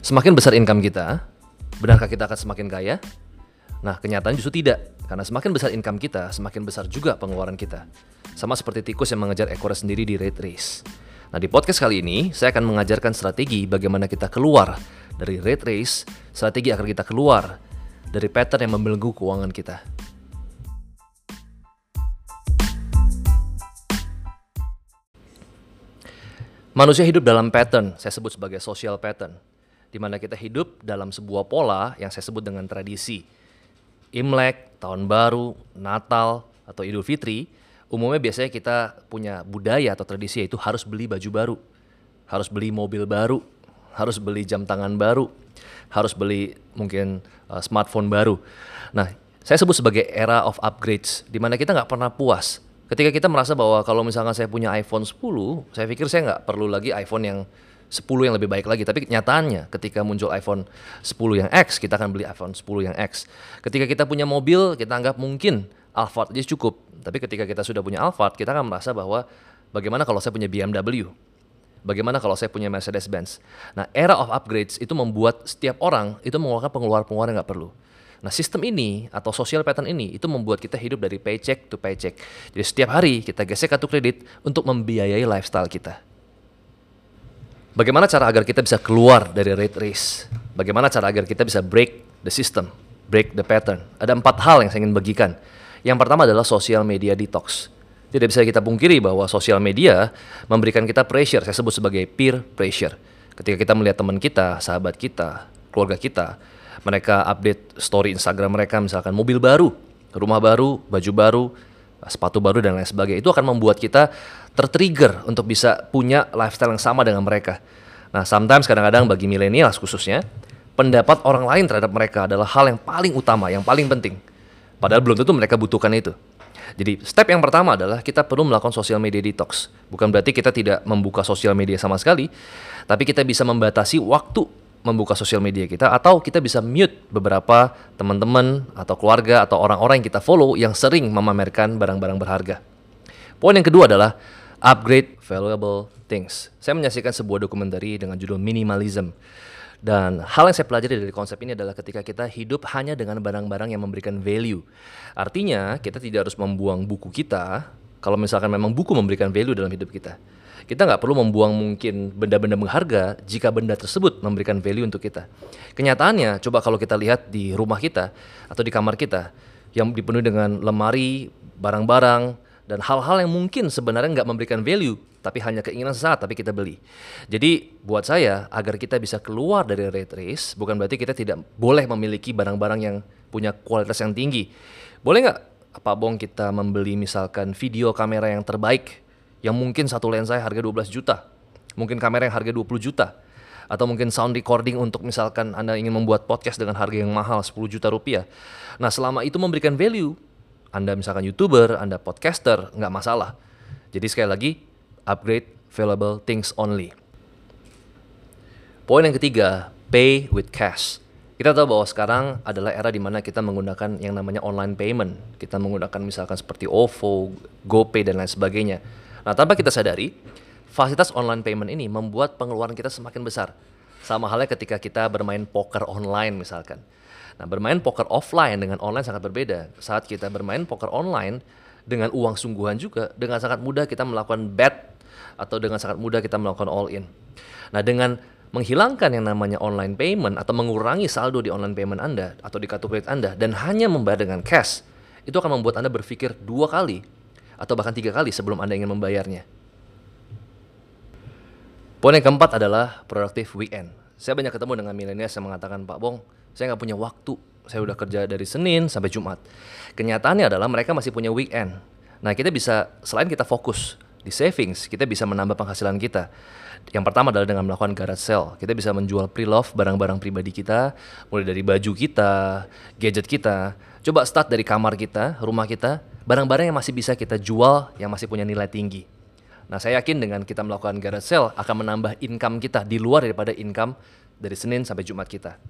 Semakin besar income kita, benarkah kita akan semakin kaya? Nah, kenyataan justru tidak. Karena semakin besar income kita, semakin besar juga pengeluaran kita. Sama seperti tikus yang mengejar ekornya sendiri di rate race. Nah, di podcast kali ini, saya akan mengajarkan strategi bagaimana kita keluar dari rate race, strategi agar kita keluar dari pattern yang membelenggu keuangan kita. Manusia hidup dalam pattern, saya sebut sebagai social pattern, di mana kita hidup dalam sebuah pola yang saya sebut dengan tradisi. Imlek, Tahun Baru, Natal, atau Idul Fitri, umumnya biasanya kita punya budaya atau tradisi yaitu harus beli baju baru, harus beli mobil baru, harus beli jam tangan baru, harus beli mungkin uh, smartphone baru. Nah, saya sebut sebagai era of upgrades, di mana kita nggak pernah puas ketika kita merasa bahwa kalau misalkan saya punya iPhone 10, saya pikir saya nggak perlu lagi iPhone yang 10 yang lebih baik lagi. Tapi kenyataannya ketika muncul iPhone 10 yang X, kita akan beli iPhone 10 yang X. Ketika kita punya mobil, kita anggap mungkin Alphard aja cukup. Tapi ketika kita sudah punya Alphard, kita akan merasa bahwa bagaimana kalau saya punya BMW? Bagaimana kalau saya punya Mercedes-Benz? Nah, era of upgrades itu membuat setiap orang itu mengeluarkan pengeluaran-pengeluaran yang nggak perlu. Nah, sistem ini atau social pattern ini itu membuat kita hidup dari paycheck to paycheck. Jadi setiap hari kita gesek kartu kredit untuk membiayai lifestyle kita. Bagaimana cara agar kita bisa keluar dari rate race? Bagaimana cara agar kita bisa break the system, break the pattern? Ada empat hal yang saya ingin bagikan. Yang pertama adalah social media detox. Tidak bisa kita pungkiri bahwa sosial media memberikan kita pressure, saya sebut sebagai peer pressure. Ketika kita melihat teman kita, sahabat kita, keluarga kita, mereka update story Instagram mereka misalkan mobil baru, rumah baru, baju baru, sepatu baru dan lain sebagainya. Itu akan membuat kita tertrigger untuk bisa punya lifestyle yang sama dengan mereka. Nah, sometimes kadang-kadang bagi milenial khususnya, pendapat orang lain terhadap mereka adalah hal yang paling utama, yang paling penting. Padahal belum tentu mereka butuhkan itu. Jadi step yang pertama adalah kita perlu melakukan social media detox. Bukan berarti kita tidak membuka sosial media sama sekali, tapi kita bisa membatasi waktu membuka sosial media kita atau kita bisa mute beberapa teman-teman atau keluarga atau orang-orang yang kita follow yang sering memamerkan barang-barang berharga. Poin yang kedua adalah upgrade valuable things. Saya menyaksikan sebuah dokumenter dengan judul Minimalism. Dan hal yang saya pelajari dari konsep ini adalah ketika kita hidup hanya dengan barang-barang yang memberikan value. Artinya, kita tidak harus membuang buku kita kalau misalkan memang buku memberikan value dalam hidup kita kita nggak perlu membuang mungkin benda-benda berharga jika benda tersebut memberikan value untuk kita. Kenyataannya, coba kalau kita lihat di rumah kita atau di kamar kita yang dipenuhi dengan lemari, barang-barang, dan hal-hal yang mungkin sebenarnya nggak memberikan value, tapi hanya keinginan sesaat, tapi kita beli. Jadi buat saya, agar kita bisa keluar dari rate race, bukan berarti kita tidak boleh memiliki barang-barang yang punya kualitas yang tinggi. Boleh nggak Pak Bong kita membeli misalkan video kamera yang terbaik yang mungkin satu lensa harga 12 juta, mungkin kamera yang harga 20 juta, atau mungkin sound recording untuk misalkan Anda ingin membuat podcast dengan harga yang mahal 10 juta rupiah. Nah selama itu memberikan value, Anda misalkan YouTuber, Anda podcaster, nggak masalah. Jadi sekali lagi, upgrade valuable things only. Poin yang ketiga, pay with cash. Kita tahu bahwa sekarang adalah era di mana kita menggunakan yang namanya online payment. Kita menggunakan misalkan seperti OVO, GoPay dan lain sebagainya. Nah, tanpa kita sadari, fasilitas online payment ini membuat pengeluaran kita semakin besar. Sama halnya ketika kita bermain poker online misalkan. Nah, bermain poker offline dengan online sangat berbeda. Saat kita bermain poker online dengan uang sungguhan juga, dengan sangat mudah kita melakukan bet atau dengan sangat mudah kita melakukan all in. Nah, dengan menghilangkan yang namanya online payment atau mengurangi saldo di online payment Anda atau di kartu kredit Anda dan hanya membayar dengan cash, itu akan membuat Anda berpikir dua kali atau bahkan tiga kali sebelum Anda ingin membayarnya. Poin yang keempat adalah produktif weekend. Saya banyak ketemu dengan milenial yang mengatakan, Pak Bong, saya nggak punya waktu. Saya udah kerja dari Senin sampai Jumat. Kenyataannya adalah mereka masih punya weekend. Nah, kita bisa, selain kita fokus di savings, kita bisa menambah penghasilan kita. Yang pertama adalah dengan melakukan garage sale. Kita bisa menjual pre-love barang-barang pribadi kita, mulai dari baju kita, gadget kita. Coba start dari kamar kita, rumah kita, barang-barang yang masih bisa kita jual yang masih punya nilai tinggi. Nah, saya yakin dengan kita melakukan garage sale akan menambah income kita di luar daripada income dari Senin sampai Jumat kita.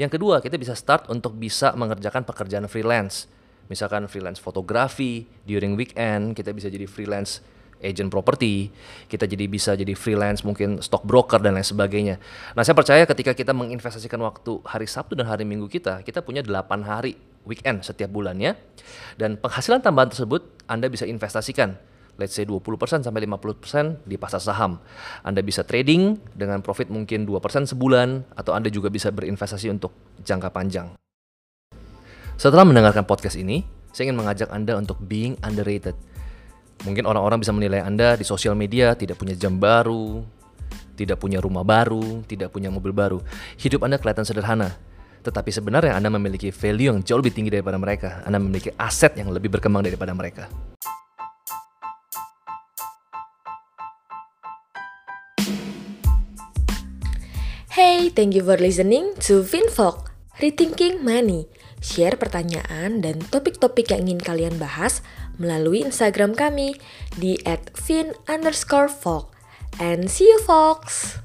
Yang kedua, kita bisa start untuk bisa mengerjakan pekerjaan freelance. Misalkan freelance fotografi, during weekend kita bisa jadi freelance agent properti, kita jadi bisa jadi freelance, mungkin stock broker dan lain sebagainya. Nah, saya percaya ketika kita menginvestasikan waktu hari Sabtu dan hari Minggu kita, kita punya 8 hari weekend setiap bulannya dan penghasilan tambahan tersebut Anda bisa investasikan let's say 20% sampai 50% di pasar saham. Anda bisa trading dengan profit mungkin 2% sebulan atau Anda juga bisa berinvestasi untuk jangka panjang. Setelah mendengarkan podcast ini, saya ingin mengajak Anda untuk being underrated. Mungkin orang-orang bisa menilai Anda di sosial media tidak punya jam baru, tidak punya rumah baru, tidak punya mobil baru. Hidup Anda kelihatan sederhana. Tetapi sebenarnya Anda memiliki value yang jauh lebih tinggi daripada mereka. Anda memiliki aset yang lebih berkembang daripada mereka. Hey, thank you for listening to FinVok, Rethinking Money. Share pertanyaan dan topik-topik yang ingin kalian bahas melalui Instagram kami di @fin_folk. And see you, folks!